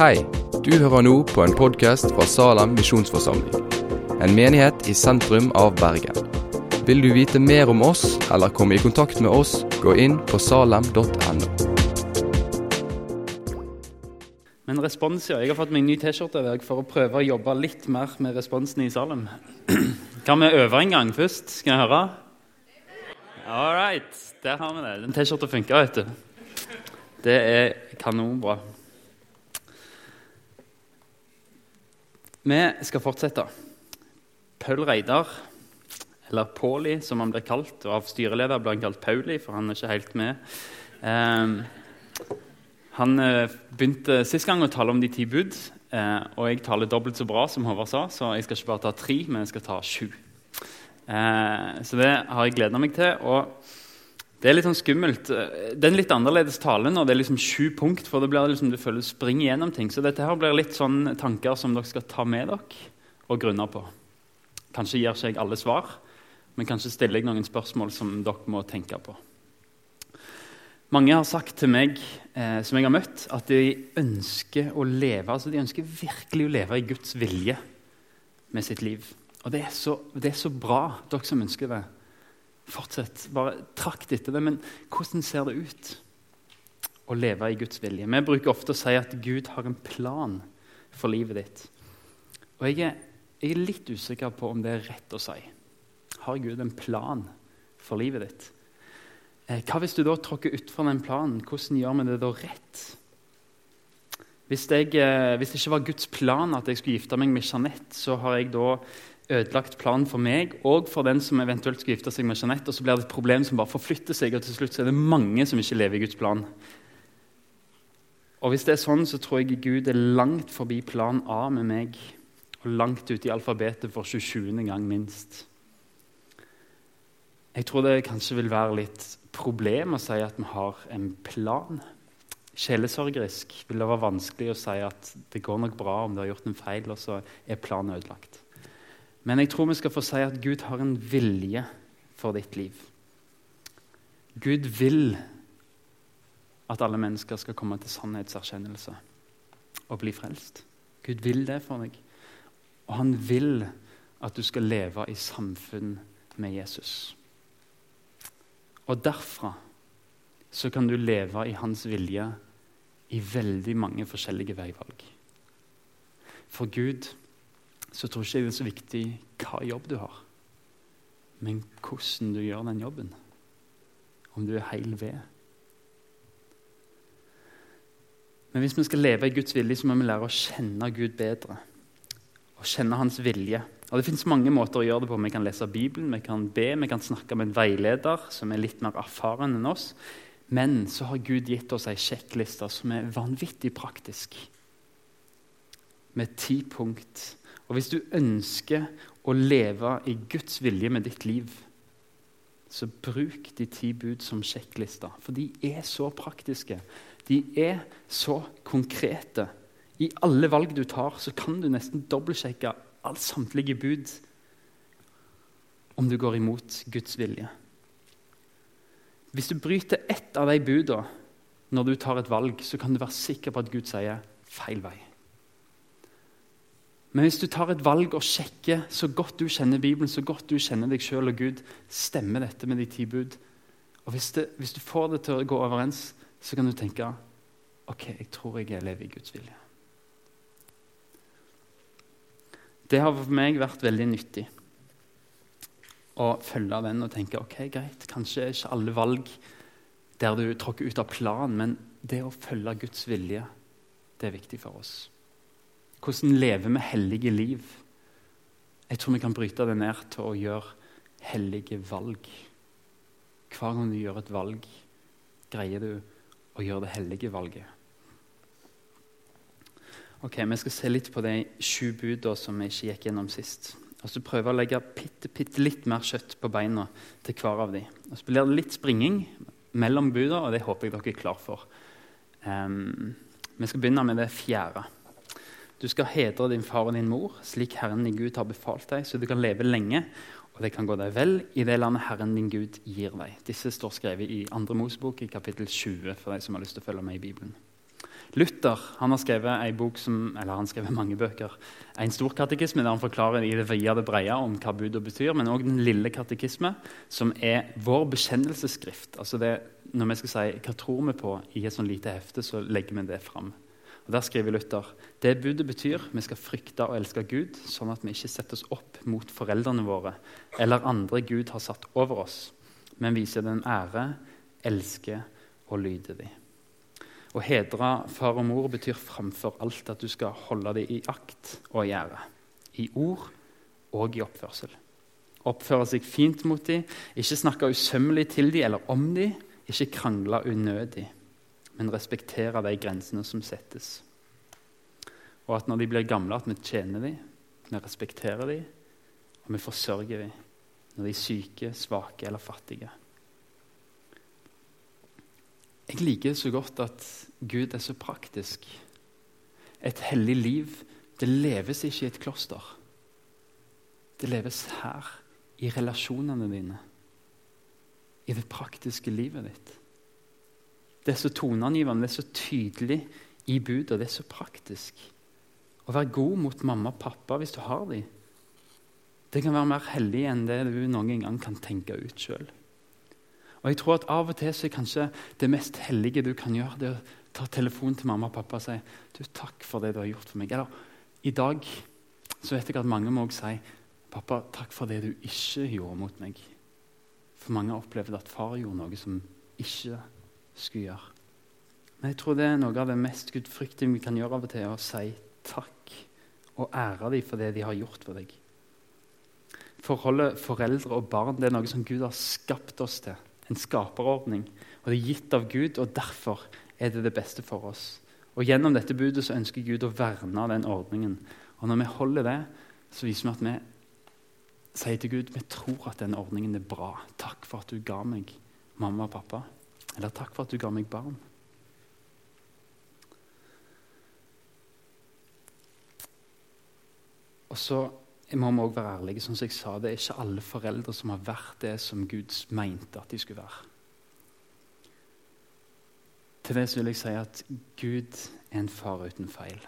Hei, du hører nå på en podkast fra Salem misjonsforsamling. En menighet i sentrum av Bergen. Vil du vite mer om oss eller komme i kontakt med oss, gå inn på salem.no. Men responsia Jeg har fått meg ny T-skjorte for å prøve å jobbe litt mer med responsen i Salem. Kan vi øve en gang først? Skal jeg høre? All right. Der har vi det. Den T-skjorta funka, vet du. Det er kanonbra. Vi skal fortsette. Paul Reidar, eller Pauli som han blir kalt, og av styreleder blir han kalt Pauli, for han er ikke helt med. Eh, han begynte sist gang å tale om de ti bud, eh, og jeg taler dobbelt så bra som Håvard sa, så jeg skal ikke bare ta tre, men jeg skal ta sju. Eh, så det har jeg gleda meg til. og det er litt sånn skummelt. Det er en litt annerledes tale nå. det er liksom sju punkt. for det blir liksom, Du føler du springer gjennom ting. Så dette her blir litt sånn tanker som dere skal ta med dere og grunne på. Kanskje gir ikke jeg alle svar, men kanskje stiller jeg noen spørsmål som dere må tenke på. Mange har sagt til meg eh, som jeg har møtt, at de ønsker å leve altså de ønsker virkelig å leve i Guds vilje med sitt liv. Og det er så, det er så bra, dere som ønsker det. Fortsett. Bare trakt etter det. Men hvordan ser det ut å leve i Guds vilje? Vi bruker ofte å si at Gud har en plan for livet ditt. Og jeg er, jeg er litt usikker på om det er rett å si. Har Gud en plan for livet ditt? Eh, hva hvis du da tråkker utfor den planen? Hvordan gjør vi det da rett? Hvis, jeg, eh, hvis, det ikke var Guds plan at jeg skulle gifte meg med Jeanette, så har jeg da ødelagt plan for meg og for den som eventuelt skal gifte seg med Jeanette. Og så blir det et problem som bare forflytter seg, og til slutt er det mange som ikke lever i Guds plan. Og Hvis det er sånn, så tror jeg Gud er langt forbi plan A med meg. Og langt ute i alfabetet for 27. gang minst. Jeg tror det kanskje vil være litt problem å si at vi har en plan. Sjelesørgerisk vil det være vanskelig å si at det går nok bra om du har gjort en feil, og så er planen ødelagt. Men jeg tror vi skal få si at Gud har en vilje for ditt liv. Gud vil at alle mennesker skal komme til sannhetserkjennelse og bli frelst. Gud vil det for deg. Og han vil at du skal leve i samfunn med Jesus. Og derfra så kan du leve i hans vilje i veldig mange forskjellige veivalg. For Gud så tror ikke jeg det er så viktig hva jobb du har, men hvordan du gjør den jobben. Om du er heil ved. Men hvis vi skal leve i Guds vilje, så må vi lære å kjenne Gud bedre. Og kjenne Hans vilje. Og Det fins mange måter å gjøre det på. Vi kan lese Bibelen, vi kan be, vi kan snakke med en veileder som er litt mer erfaren enn oss. Men så har Gud gitt oss ei sjekkliste som er vanvittig praktisk. Med ti punkt og hvis du ønsker å leve i Guds vilje med ditt liv, så bruk de ti bud som sjekklister. For de er så praktiske. De er så konkrete. I alle valg du tar, så kan du nesten dobbeltsjekke alle samtlige bud om du går imot Guds vilje. Hvis du bryter ett av de budene når du tar et valg, så kan du være sikker på at Gud sier feil vei. Men hvis du tar et valg og sjekker så godt du kjenner Bibelen, så godt du kjenner deg sjøl og Gud, stemmer dette med de ti bud? Og hvis, det, hvis, du får det til å gå overens, så kan du tenke ok, jeg tror jeg lever i Guds vilje. Det har for meg vært veldig nyttig å følge den og tenke ok, greit, kanskje ikke alle valg der du tråkker ut av planen, men det å følge Guds vilje, det er viktig for oss. Hvordan lever vi hellige liv? Jeg tror vi kan bryte det ned til å gjøre hellige valg. Hver gang du gjør et valg, greier du å gjøre det hellige valget. Ok, Vi skal se litt på de sju budene som vi ikke gikk gjennom sist. Og så prøve å legge bitte, bitte litt mer kjøtt på beina til hver av de. Og Så blir det litt springing mellom budene, og det håper jeg dere er klar for. Um, vi skal begynne med det fjerde. Du skal hedre din far og din mor, slik Herren din Gud har befalt deg, så du kan leve lenge, og det kan gå deg vel i det landet Herren din Gud gir deg. Disse står skrevet i 2. Mosebok i kapittel 20 for de som har lyst til å følge med i Bibelen. Luther han har skrevet bok som, eller han har skrevet mange bøker. En stor katekisme der han forklarer i det vide det breie om hva budet betyr, men òg den lille katekisme, som er vår bekjennelsesskrift. Altså det, når vi skal si hva tror vi på i et sånn lite hefte, så legger vi det fram. Og Der skriver Luther det budet betyr vi skal frykte og elske Gud, sånn at vi ikke setter oss opp mot foreldrene våre eller andre Gud har satt over oss, men viser den ære, elsker og lyder dem. Å hedre far og mor betyr framfor alt at du skal holde dem i akt og i ære. I ord og i oppførsel. Oppføre seg fint mot dem, ikke snakke usømmelig til dem eller om dem, ikke krangle unødig, men respektere de grensene som settes. Og at når de blir gamle, at vi tjener dem, vi respekterer dem, og vi forsørger dem når de er syke, svake eller fattige. Jeg liker så godt at Gud er så praktisk. Et hellig liv det leves ikke i et kloster. Det leves her, i relasjonene dine, i det praktiske livet ditt. Det er så toneangivende, det er så tydelig i budet, det er så praktisk. Å være god mot mamma og pappa hvis du har dem, det kan være mer hellig enn det du noen gang kan tenke ut sjøl. Og jeg tror at Av og til så er kanskje det mest hellige du kan gjøre, det å ta telefonen til mamma og pappa og si du, 'Takk for det du har gjort for meg.' Eller i dag så vet jeg at mange må også si 'Pappa, takk for det du ikke gjorde mot meg.' For mange har opplevd at far gjorde noe som ikke skulle gjøre. Men jeg tror det er noe av det mest gudfryktige vi kan gjøre av og til, å si takk og ære dem for det de har gjort for deg. Forholdet foreldre og barn det er noe som Gud har skapt oss til en skaperordning. Og det er gitt av Gud, og derfor er det det beste for oss. Og Gjennom dette budet så ønsker Gud å verne den ordningen. Og når vi holder det, så viser vi at vi sier til Gud vi tror at den ordningen er bra. Takk for at du ga meg mamma og pappa. Eller takk for at du ga meg barn. Og så må vi også være ærlige. Som jeg sa, Det er ikke alle foreldre som har vært det som Gud mente at de skulle være. Til det vil jeg si at Gud er en far uten feil.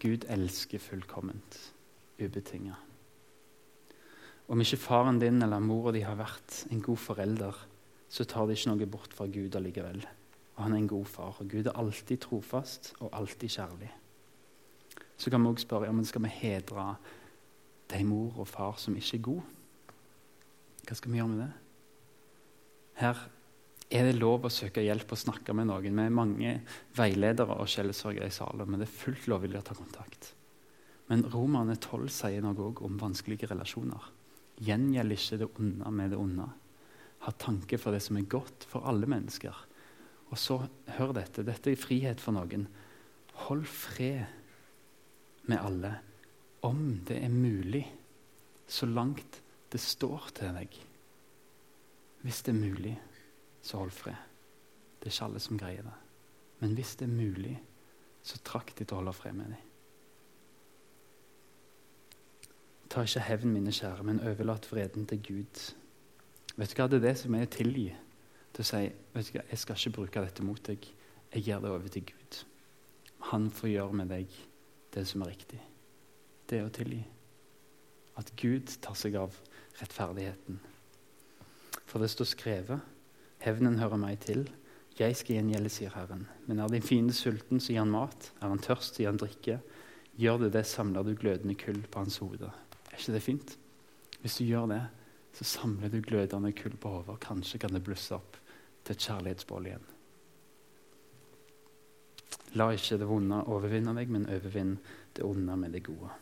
Gud elsker fullkomment, ubetinga. Om ikke faren din eller mora di har vært en god forelder, så tar det ikke noe bort fra Gud allikevel. Og han er en god far. Og Gud er alltid trofast og alltid kjærlig. Så kan vi også spørre ja, men skal vi hedre de mor og far som ikke er gode. Hva skal vi gjøre med det? Her er det lov å søke hjelp og snakke med noen. Vi er mange veiledere og skjellsørgere i salen, men det er fullt lovlig å ta kontakt. Men Romerne 12 sier noe òg om vanskelige relasjoner. Gjengjeld ikke det onde med det onde. Ha tanke for det som er godt for alle mennesker. Og så, hør dette, dette er frihet for noen. Hold fred med alle om det er mulig, så langt det står til deg. Hvis det er mulig, så hold fred. Det er ikke alle som greier det. Men hvis det er mulig, så trakk de til å holde fred med dem. Ta ikke hevn, mine kjære, men overlat vreden til Gud. Vet du hva, Det er det som er å tilgi. Til å si vet du hva, 'Jeg skal ikke bruke dette mot deg. Jeg gir det over til Gud.' Han får gjøre med deg det som er riktig det er å tilgi. At Gud tar seg av rettferdigheten. For det står skrevet Hevnen hører meg til. Jeg skal gjengjelde, sier Herren. Men er din fiende sulten, så gir han mat. Er han tørst, så gir han drikke. Gjør du det, samler du glødende kull på hans hode. Er ikke det fint? Hvis du gjør det, så samler du glødende kull på hodet. Kanskje kan det blusse opp til et kjærlighetsbål igjen. La ikke det vonde overvinne deg, men overvinn det onde med det gode.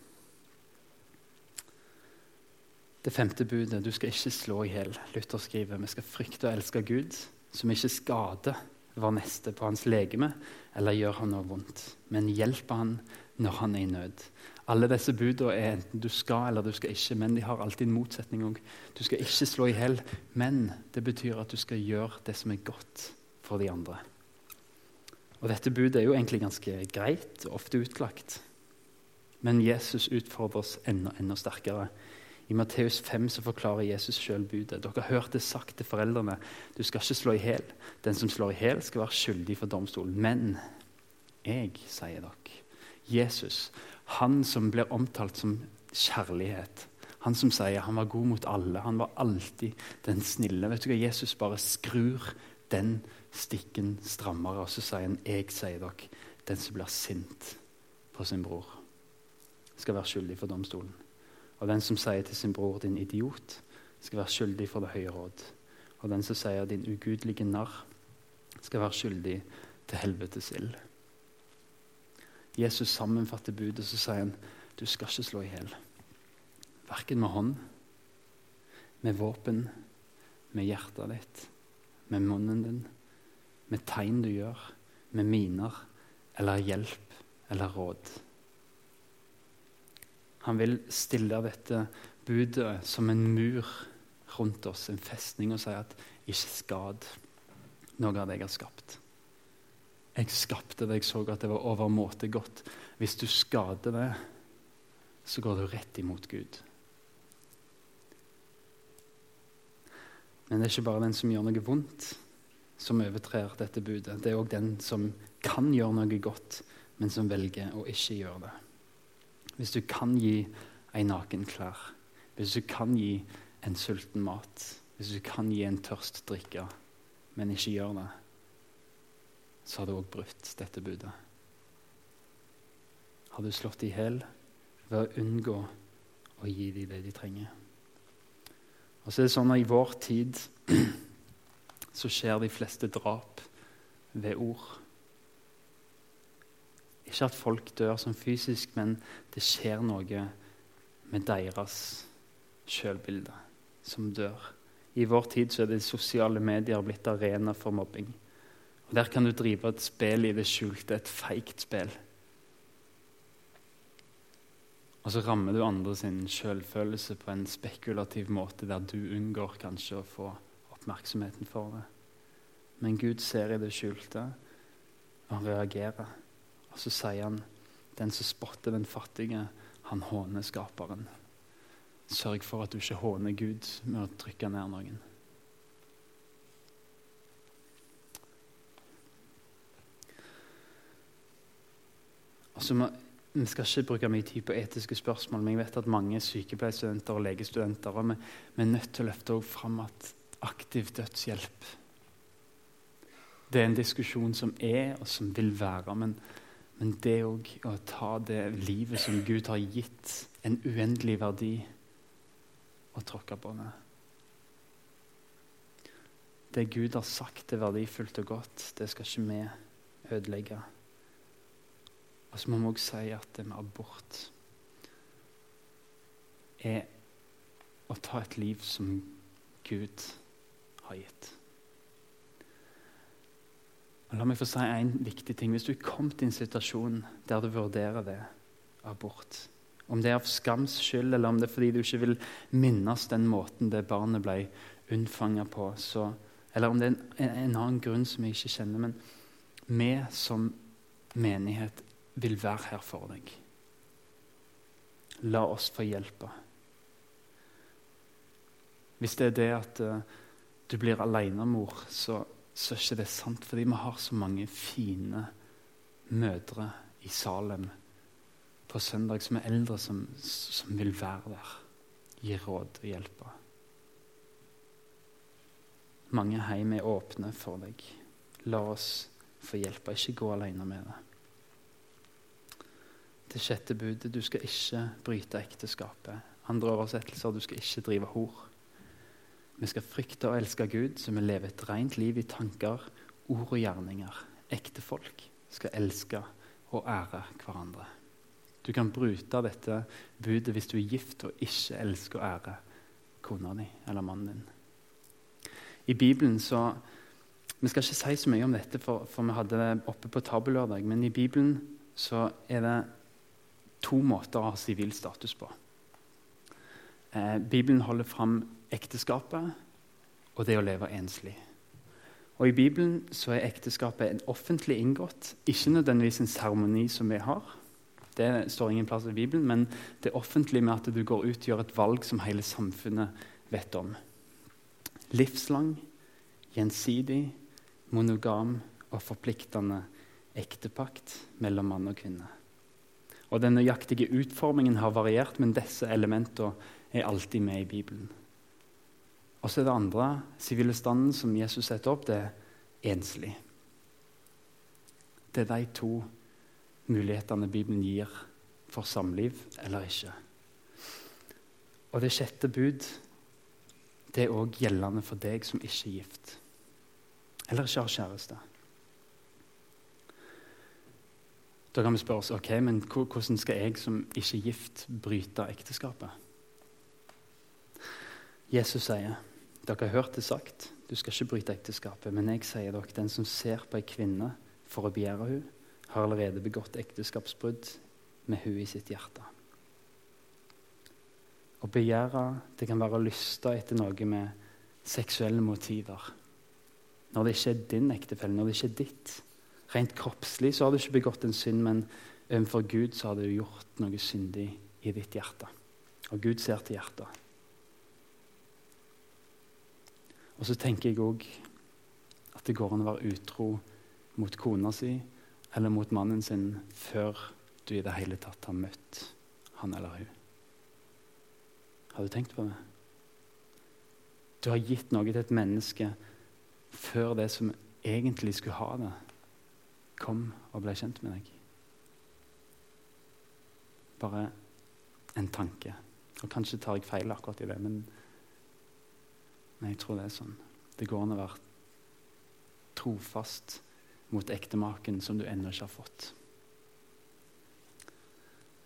Det femte budet du skal ikke slå i hjel. Luther skriver vi skal frykte og elske Gud, som ikke skader vår neste på hans legeme eller gjør han noe vondt, men hjelper han når han er i nød. Alle disse budene er enten du skal eller du skal ikke, men de har alltid en motsetning òg. Du skal ikke slå i hjel, men det betyr at du skal gjøre det som er godt for de andre. Og Dette budet er jo egentlig ganske greit og ofte utlagt. Men Jesus utfordrer oss enda, enda sterkere i Matteus 5 så forklarer Jesus sjøl budet. Dere har hørt det sagt til foreldrene. Du skal ikke slå i hjel. Den som slår i hjel, skal være skyldig for domstolen. Men jeg sier dere. Jesus, han som blir omtalt som kjærlighet. Han som sier han var god mot alle. Han var alltid den snille. Vet du hva? Jesus bare skrur den stikken strammere, og så sier han, 'Jeg sier dere, den som blir sint på sin bror, skal være skyldig for domstolen.' Og den som sier til sin bror, 'din idiot', skal være skyldig for det høye råd. Og den som sier 'din ugudelige narr', skal være skyldig til helvetes ild. Jesus sammenfatter budet, så sier han du skal ikke slå i hjel. Verken med hånd, med våpen, med hjertet ditt, med munnen din, med tegn du gjør, med miner eller hjelp eller råd. Han vil stille dette budet som en mur rundt oss, en festning, og si at ikke skad noe av det jeg har skapt. Jeg skapte det, jeg så at det var overmåte godt. Hvis du skader det, så går du rett imot Gud. Men det er ikke bare den som gjør noe vondt, som overtrer dette budet. Det er òg den som kan gjøre noe godt, men som velger å ikke gjøre det. Hvis du kan gi ei naken klær, hvis du kan gi en sulten mat, hvis du kan gi en tørst drikke, men ikke gjør det, så har du òg brutt dette budet. Har du slått i hjel ved å unngå å gi dem det de trenger? Og så er det sånn at I vår tid så skjer de fleste drap ved ord. Ikke at folk dør som fysisk, men det skjer noe med deres sjølbilde som dør. I vår tid så er det sosiale medier blitt arena for mobbing. Der kan du drive et spill i det skjulte, et feigt spill. Og så rammer du andre sin selvfølelse på en spekulativ måte der du unngår kanskje å få oppmerksomheten for det. Men Gud ser i det skjulte, og han reagerer. Og så sier han, den som spotter den fattige, han håner skaperen. Sørg for at du ikke håner Gud med å trykke ned noen. Altså, vi skal ikke bruke mye tid på etiske spørsmål, men jeg vet at mange sykepleierstudenter og legestudenter og vi, vi er nødt til å løfte fram at aktiv dødshjelp Det er en diskusjon som er, og som vil være. Men, men det òg å ta det livet som Gud har gitt en uendelig verdi, og tråkke på det. Det Gud har sagt er verdifullt og godt, det skal ikke vi ødelegge. Og så må vi òg si at det med abort er å ta et liv som Gud har gitt. Og la meg få si en viktig ting. Hvis du er kommet i en situasjon der du vurderer det, abort Om det er av skams skyld, eller om det er fordi du ikke vil minnes den måten det barnet ble unnfanga på, så, eller om det er en, en annen grunn som jeg ikke kjenner Men vi som menighet vil være her for deg. La oss få hjelpe. Hvis det er det at uh, du blir alenemor, så, så er ikke det sant. Fordi vi har så mange fine mødre i Salem på søndag som er eldre, som, som vil være der. Gi råd og hjelpe. Mange hjem er åpne for deg. La oss få hjelpe. Ikke gå alene med det det sjette budet. Du skal ikke bryte ekteskapet. Andre oversettelser du skal ikke drive hor. Vi skal frykte og elske Gud, så vi lever et rent liv i tanker, ord og gjerninger. Ekte folk skal elske og ære hverandre. Du kan bryte dette budet hvis du er gift og ikke elsker og ære kona di eller mannen din. I Bibelen så Vi skal ikke si så mye om dette, for, for vi hadde det oppe på tabellørdag, men i Bibelen så er det to måter å ha sivil status på. Eh, Bibelen holder fram ekteskapet og det å leve enslig. Og I Bibelen så er ekteskapet en offentlig inngått, ikke nødvendigvis en seremoni som vi har. Det står ingen plass i Bibelen, men det er offentlig med at du går ut og gjør et valg som hele samfunnet vet om. Livslang, gjensidig, monogam og forpliktende ektepakt mellom mann og kvinne. Og Den nøyaktige utformingen har variert, men disse elementene er alltid med i Bibelen. Og så er det andre sivile standen som Jesus setter opp, det er enslig. Det er de to mulighetene Bibelen gir for samliv eller ikke. Og det sjette bud det er òg gjeldende for deg som ikke er gift, eller ikke har kjæreste. Da kan vi spørre oss ok, men hvordan skal jeg som ikke er gift, bryte ekteskapet? Jesus sier dere har hørt det sagt, du skal ikke bryte ekteskapet. Men jeg sier dere, den som ser på ei kvinne for å begjære hun, har allerede begått ekteskapsbrudd med hun i sitt hjerte. Å begjære det kan være å lyste etter noe med seksuelle motiver. Når det ikke er din ektefelle, når det ikke er ditt. Rent kroppslig så har du ikke begått en synd, men overfor Gud så har du gjort noe syndig i ditt hjerte. Og Gud ser til hjertet. Og så tenker jeg òg at det går an å være utro mot kona si eller mot mannen sin før du i det hele tatt har møtt han eller hun. Har du tenkt på det? Du har gitt noe til et menneske før det som egentlig skulle ha det kom og ble kjent med deg. Bare en tanke. Og Kanskje tar jeg feil akkurat i det, men, men jeg tror det er sånn. Det går an å være trofast mot ektemaken som du ennå ikke har fått.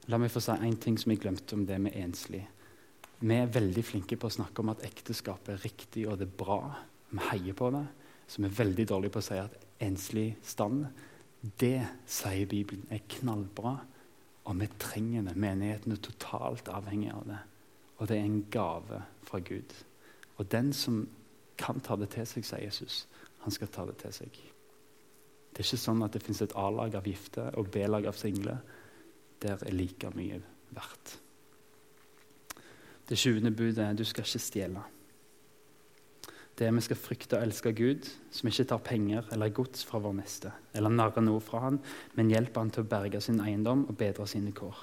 La meg få si én ting som jeg glemte om det med enslig. Vi er veldig flinke på å snakke om at ekteskap er riktig og det er bra. Vi heier på det. Så vi er veldig dårlige på å si at enslig stand det, sier Bibelen, er knallbra, og vi trenger det. Menigheten er totalt avhengig av det. Og det er en gave fra Gud. Og den som kan ta det til seg, sier Jesus, han skal ta det til seg. Det er ikke sånn at det fins et A-lag av gifte og B-lag av single. Der er like mye verdt. Det sjuende budet er du skal ikke stjele det er vi skal frykte og elske Gud, som ikke tar penger eller gods fra vår neste, eller narrer noe fra han, men hjelper han til å berge sin eiendom og bedre sine kår.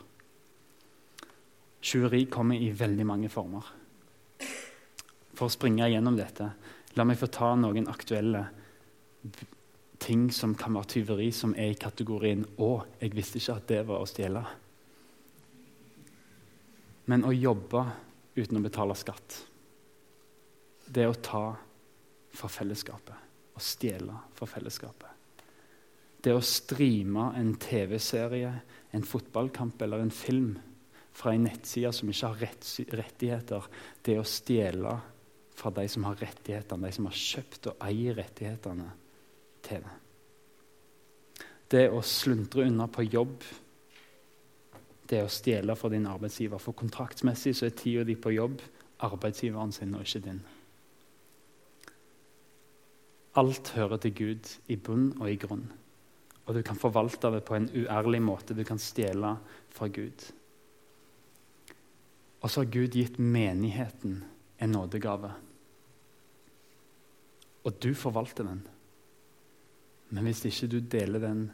Tjuveri kommer i veldig mange former. For å springe gjennom dette, la meg få ta noen aktuelle ting som kan være tyveri, som er i kategorien 'Å, jeg visste ikke at det var å stjele'. Men å jobbe uten å betale skatt det å ta fra fellesskapet. og stjele fra fellesskapet. Det å streame en TV-serie, en fotballkamp eller en film fra en nettside som ikke har rettigheter, det å stjele fra de som har rettighetene, de som har kjøpt og eier rettighetene til det. Det å sluntre unna på jobb, det å stjele fra din arbeidsgiver. For kontraktsmessig så er tida di på jobb arbeidsgiveren sin og ikke din. Alt hører til Gud i bunn og i grunn. Og du kan forvalte det på en uærlig måte. Du kan stjele fra Gud. Og så har Gud gitt menigheten en nådegave. Og du forvalter den. Men hvis ikke du deler den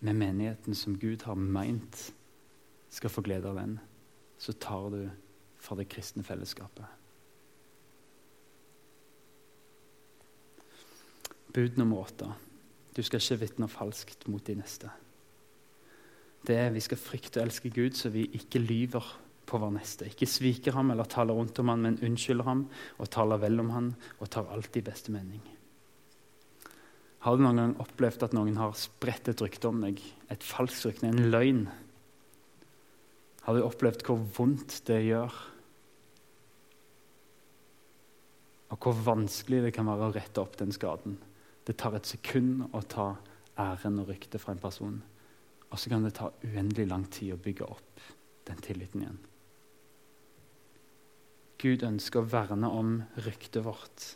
med menigheten som Gud har meint skal få glede av den, så tar du fra det kristne fellesskapet. Bud nummer åtte. Du skal ikke vitne falskt mot de neste. Det er Vi skal frykte og elske Gud, så vi ikke lyver på vår neste. Ikke sviker ham eller taler rundt om ham, men unnskylder ham og taler vel om ham og tar alltid beste mening. Har du noen gang opplevd at noen har spredt et rykte om deg? Et falskt rykte, en løgn? Har du opplevd hvor vondt det gjør? Og hvor vanskelig det kan være å rette opp den skaden? Det tar et sekund å ta æren og ryktet fra en person. Og så kan det ta uendelig lang tid å bygge opp den tilliten igjen. Gud ønsker å verne om ryktet vårt.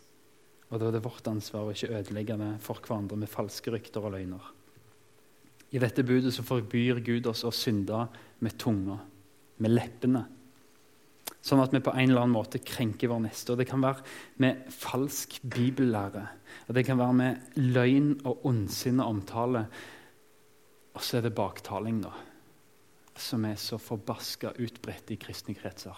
Og da er det vårt ansvar å ikke ødelegge det for hverandre med falske rykter og løgner. I dette budet så forbyr Gud oss å synde med tunga, med leppene Sånn at vi på en eller annen måte krenker vår neste. Og Det kan være med falsk bibellære. Og Det kan være med løgn og ondsinne omtale. Og så er det baktaling, da, som er så forbaska utbredt i kristne kretser.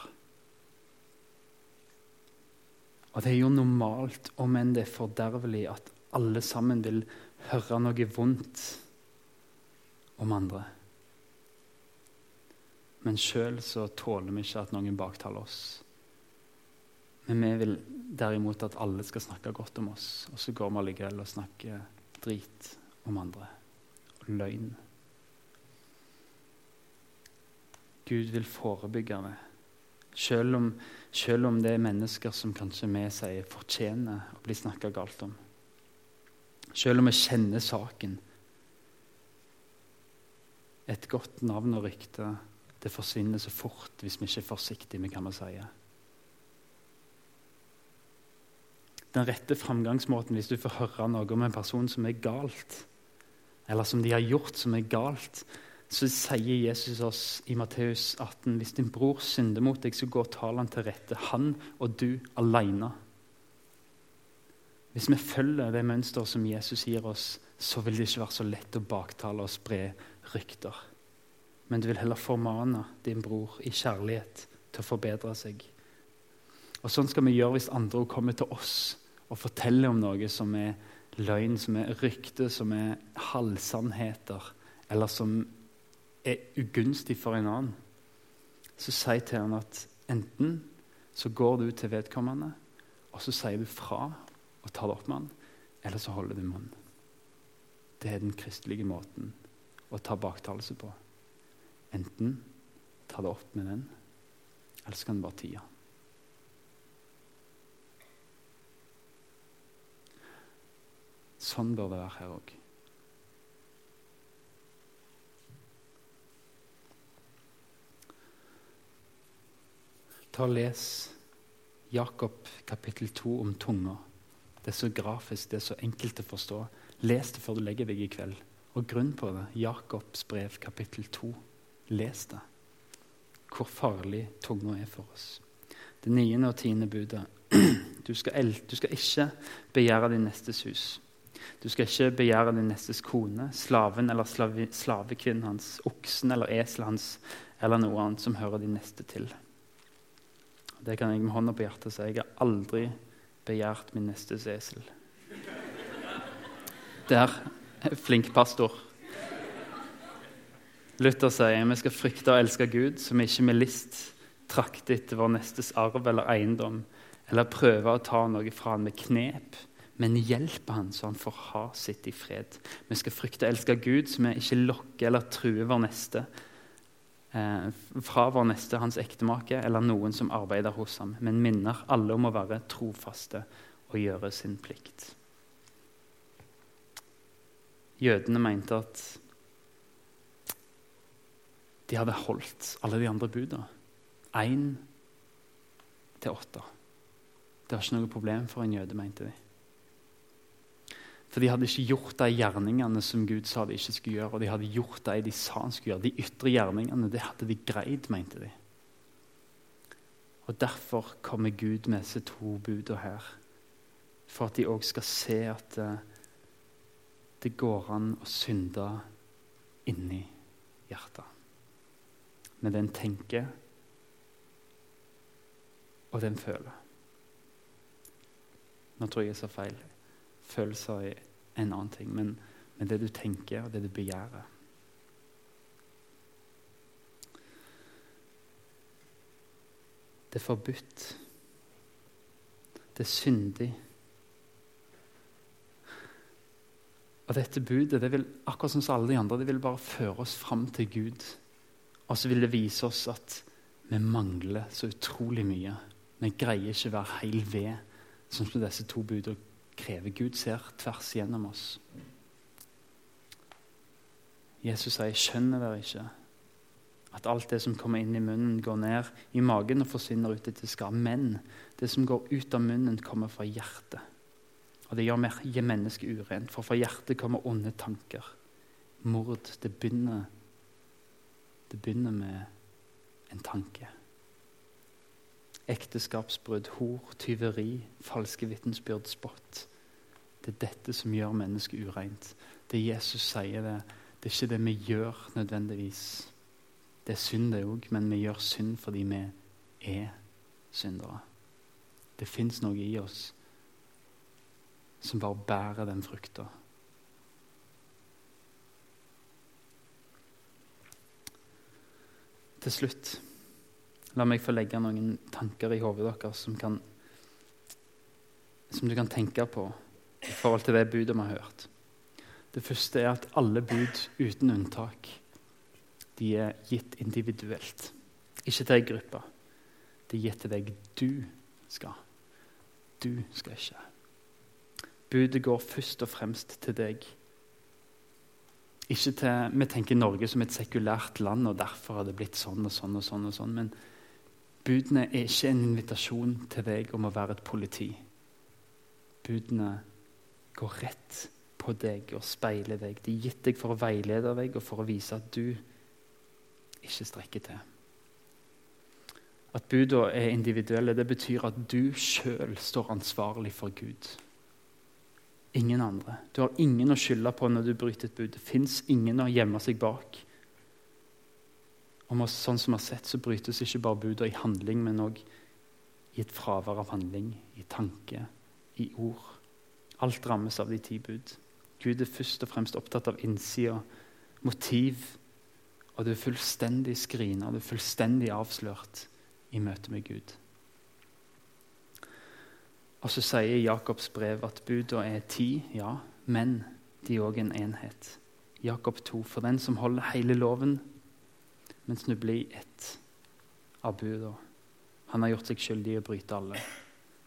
Og det er jo normalt, om enn det er fordervelig, at alle sammen vil høre noe vondt om andre. Men sjøl så tåler vi ikke at noen baktaler oss. Men vi vil derimot at alle skal snakke godt om oss, og så går vi allikevel og snakker drit om andre. Og løgn. Gud vil forebygge det. Selv om, om det er mennesker som kanskje vi sier fortjener å bli snakka galt om. Selv om vi kjenner saken. Et godt navn og rykte det forsvinner så fort hvis vi ikke er forsiktige med hva vi sier. Den rette framgangsmåten hvis du får høre noe om en person som er galt, eller som de har gjort som er galt, så sier Jesus oss i Matteus 18.: Hvis din bror synder mot deg, så gå og tal han til rette, han og du alene. Hvis vi følger det mønsteret som Jesus gir oss, så vil det ikke være så lett å baktale og spre rykter. Men du vil heller formane din bror i kjærlighet til å forbedre seg. Og Sånn skal vi gjøre hvis andre kommer til oss og forteller om noe som er løgn, som er rykte, som er halvsannheter, eller som er ugunstig for en annen, så si til han at enten så går du til vedkommende, og så sier du fra og tar det opp med han, eller så holder du munn. Det er den kristelige måten å ta baktalelse på. Enten ta det opp med den, eller så kan du bare tie. Sånn bør det være her òg. Ta og Les Jakob kapittel 2 om tunga. Det er så grafisk, det er så enkelt å forstå. Les det før du legger deg i kveld. Og grunn på det. Jakobs brev kapittel 2. Les det. Hvor farlig tunga er for oss. Det niende og tiende budet. Du skal, du skal ikke begjære din nestes hus. Du skal ikke begjære din nestes kone, slaven eller slavi, slavekvinnen hans, oksen eller eselet hans eller noe annet som hører din neste til. Det kan jeg med hånda på hjertet si. Jeg har aldri begjært min nestes esel. Der. Flink pastor. Luther sier vi skal frykte og elske Gud, så vi ikke med list trakter etter vår nestes arv eller eiendom, eller prøver å ta noe fra han med knep, men hjelpe han så han får ha sitt i fred. Vi skal frykte og elske Gud, så vi ikke lokker eller truer vår neste, Eh, fra vår neste, hans ektemake, eller noen som arbeider hos ham, men minner alle om å være trofaste og gjøre sin plikt. Jødene mente at de hadde holdt alle de andre budene. Én til åtte. Det var ikke noe problem for en jøde, mente de. For de hadde ikke gjort de gjerningene som Gud sa de ikke skulle gjøre. Og de hadde gjort de de sa han skulle gjøre. De ytre gjerningene det hadde de greid, mente de. Og Derfor kommer Gud med disse to budene her. For at de òg skal se at eh, det går an å synde inni hjertet. Med den tenker og den føler. Nå tror jeg jeg sa feil følelser er en annen ting. Men, men det du tenker, og det du begjærer. Det er forbudt. Det er syndig. Og dette budet det vil akkurat som alle de andre, det vil bare føre oss fram til Gud. Og så vil det vise oss at vi mangler så utrolig mye. Vi greier ikke å være heil ved, sånn som disse to budene krever. Gud ser tvers gjennom oss. Jesus sier, 'Skjønner dere ikke at alt det som kommer inn i munnen, går ned i magen og forsvinner ut etter skar, Men det som går ut av munnen, kommer fra hjertet. Og det gjør mennesket urent, for fra hjertet kommer onde tanker. Mord. Det begynner, det begynner med en tanke ekteskapsbrudd, hor, tyveri, falske vitensbyrd, spott. Det er dette som gjør mennesket ureint. Det Jesus sier, det, Det er ikke det vi gjør nødvendigvis. Det er synd, det òg, men vi gjør synd fordi vi er syndere. Det fins noe i oss som bare bærer den frukta. Til slutt, la meg få legge noen tanker i hodet deres som, kan, som du kan tenke på i forhold til det budet vi har hørt. Det første er at alle bud uten unntak de er gitt individuelt. Ikke til ei gruppe. De er gitt til deg du skal. Du skal ikke. Budet går først og fremst til deg. Ikke til, Vi tenker Norge som et sekulært land, og derfor har det blitt sånn og sånn. og sånn og sånn, Men budene er ikke en invitasjon til deg om å være et politi. Budene går rett på deg og speiler deg. De er gitt deg for å veilede deg og for å vise at du ikke strekker til. At budene er individuelle, det betyr at du sjøl står ansvarlig for Gud. Ingen andre. Du har ingen å skylde på når du bryter et bud. Det fins ingen å gjemme seg bak. Og sånn som vi har sett, så brytes ikke bare budene i handling, men òg i et fravær av handling, i tanke, i ord. Alt rammes av de ti bud. Gud er først og fremst opptatt av innsida, motiv, og du er fullstendig skrina, du er fullstendig avslørt i møte med Gud. Og så sier Jakobs brev at budene er ti, ja, men de er òg en enhet. Jakob 2. For den som holder hele loven, men snubler i ett av budene, han har gjort seg skyldig i å bryte alle.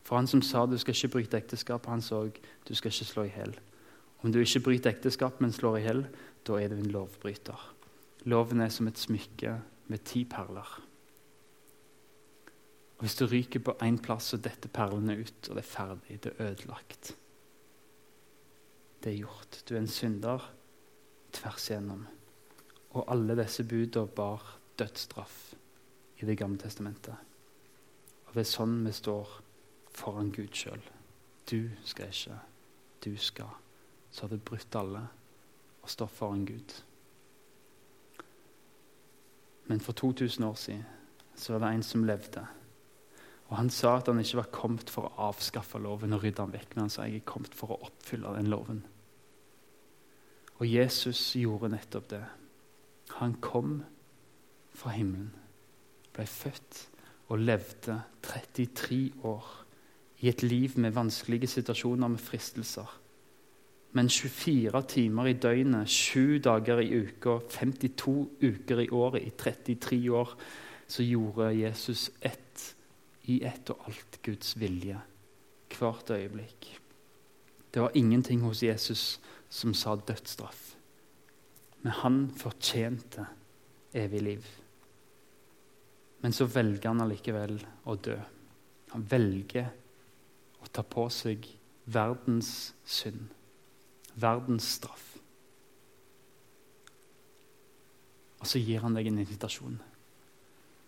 For han som sa du skal ikke bryte ekteskap, han så du skal ikke slå i hjel. Om du ikke bryter ekteskap, men slår i hjel, da er du en lovbryter. Loven er som et smykke med ti perler. Hvis du ryker på én plass, så detter perlene ut, og det er ferdig. Det er ødelagt. Det er gjort. Du er en synder tvers igjennom. Og alle disse budene bar dødsstraff i Det gamle testamentet. Og det er sånn vi står foran Gud sjøl. Du skal ikke, du skal. Så har du brutt alle og står foran Gud. Men for 2000 år siden så var det en som levde og Han sa at han ikke var kommet for å avskaffe loven og rydde den vekk, men han sa jeg er kommet for å oppfylle den loven. Og Jesus gjorde nettopp det. Han kom fra himmelen, ble født og levde 33 år i et liv med vanskelige situasjoner med fristelser. Men 24 timer i døgnet, 7 dager i uka, 52 uker i året i 33 år, så gjorde Jesus ett i ett og alt Guds vilje hvert øyeblikk. Det var ingenting hos Jesus som sa dødsstraff. Men han fortjente evig liv. Men så velger han allikevel å dø. Han velger å ta på seg verdens synd, verdens straff. Og så gir han deg en invitasjon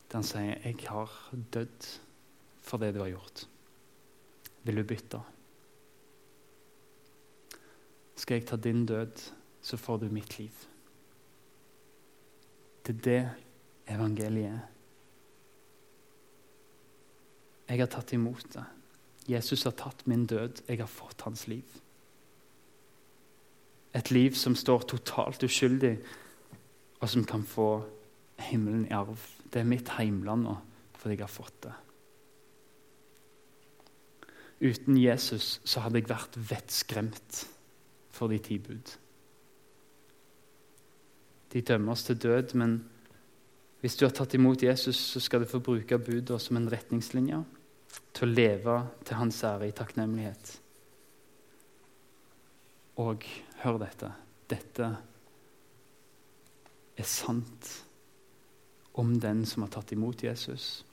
der han sier 'Jeg har dødd' for det du har gjort? Vil du bytte? Skal jeg ta din død, så får du mitt liv. Det er det evangeliet er. Jeg har tatt imot det. Jesus har tatt min død. Jeg har fått hans liv. Et liv som står totalt uskyldig, og som kan få himmelen i arv. Det er mitt heimland nå, fordi jeg har fått det. Uten Jesus så hadde jeg vært vettskremt for de ti bud. De dømmer oss til død, men hvis du har tatt imot Jesus, så skal du få bruke budene som en retningslinje til å leve til hans ære i takknemlighet. Og hør dette dette er sant om den som har tatt imot Jesus,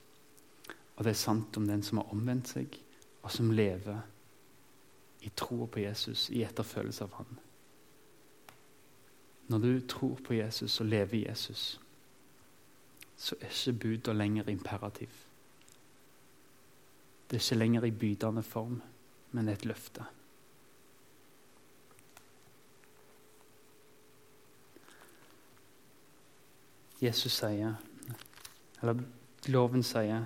og det er sant om den som har omvendt seg og som lever i troa på Jesus, i etterfølgelse av Han. Når du tror på Jesus og lever i Jesus, så er ikke buda lenger imperativ. Det er ikke lenger i bydende form, men et løfte. Jesus sier, eller loven sier,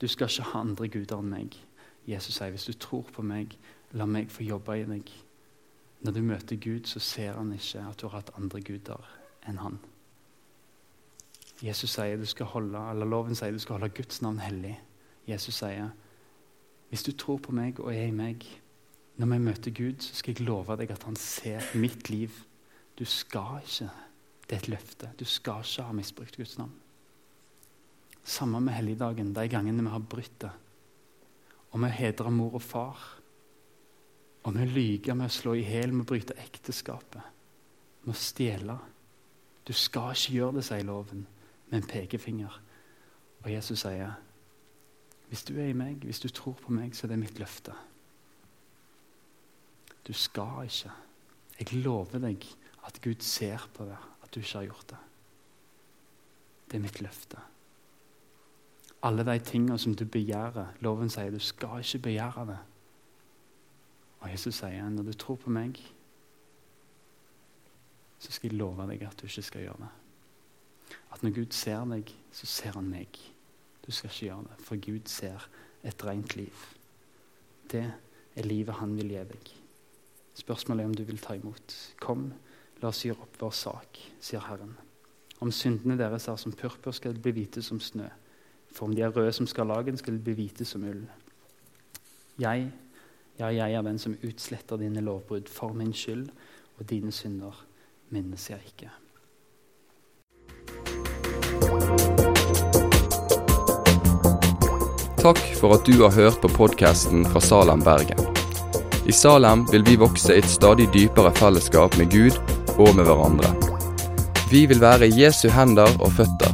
du skal ikke ha andre guder enn meg. Jesus sier, hvis du tror på meg, la meg få jobbe i deg. Når du møter Gud, så ser han ikke at du har hatt andre guder enn han. Jesus sier du skal holde, eller Loven sier du skal holde Guds navn hellig. Jesus sier hvis du tror på meg og er i meg, når vi møter Gud, så skal jeg love deg at han ser mitt liv. Du skal ikke Det er et løfte. Du skal ikke ha misbrukt Guds navn. Samme med helligdagen, de gangene vi har brutt det. Og vi hedrer mor og far. Og vi lyver å slå i hjel, om å bryte ekteskapet, om å stjele. Du skal ikke gjøre det, sier loven, med en pekefinger. Og Jesus sier, hvis du er i meg, hvis du tror på meg, så er det mitt løfte. Du skal ikke. Jeg lover deg at Gud ser på det, at du ikke har gjort det. Det er mitt løfte. Alle de tingene som du begjærer. Loven sier du skal ikke begjære det. Og Jesus sier når du tror på meg, så skal jeg love deg at du ikke skal gjøre det. At når Gud ser deg, så ser han meg. Du skal ikke gjøre det, for Gud ser et rent liv. Det er livet han vil gi deg. Spørsmålet er om du vil ta imot. Kom, la oss gjøre opp vår sak, sier Herren. Om syndene deres er som purpur, skal det bli hvite som snø. For om de er røde som skarlagen, skal de bli hvite som ull. Jeg, ja, jeg er den som utsletter dine lovbrudd for min skyld, og dine synder minnes jeg ikke. Takk for at du har hørt på podkasten fra Salem, Bergen. I Salem vil vi vokse i et stadig dypere fellesskap med Gud og med hverandre. Vi vil være Jesu hender og føtter,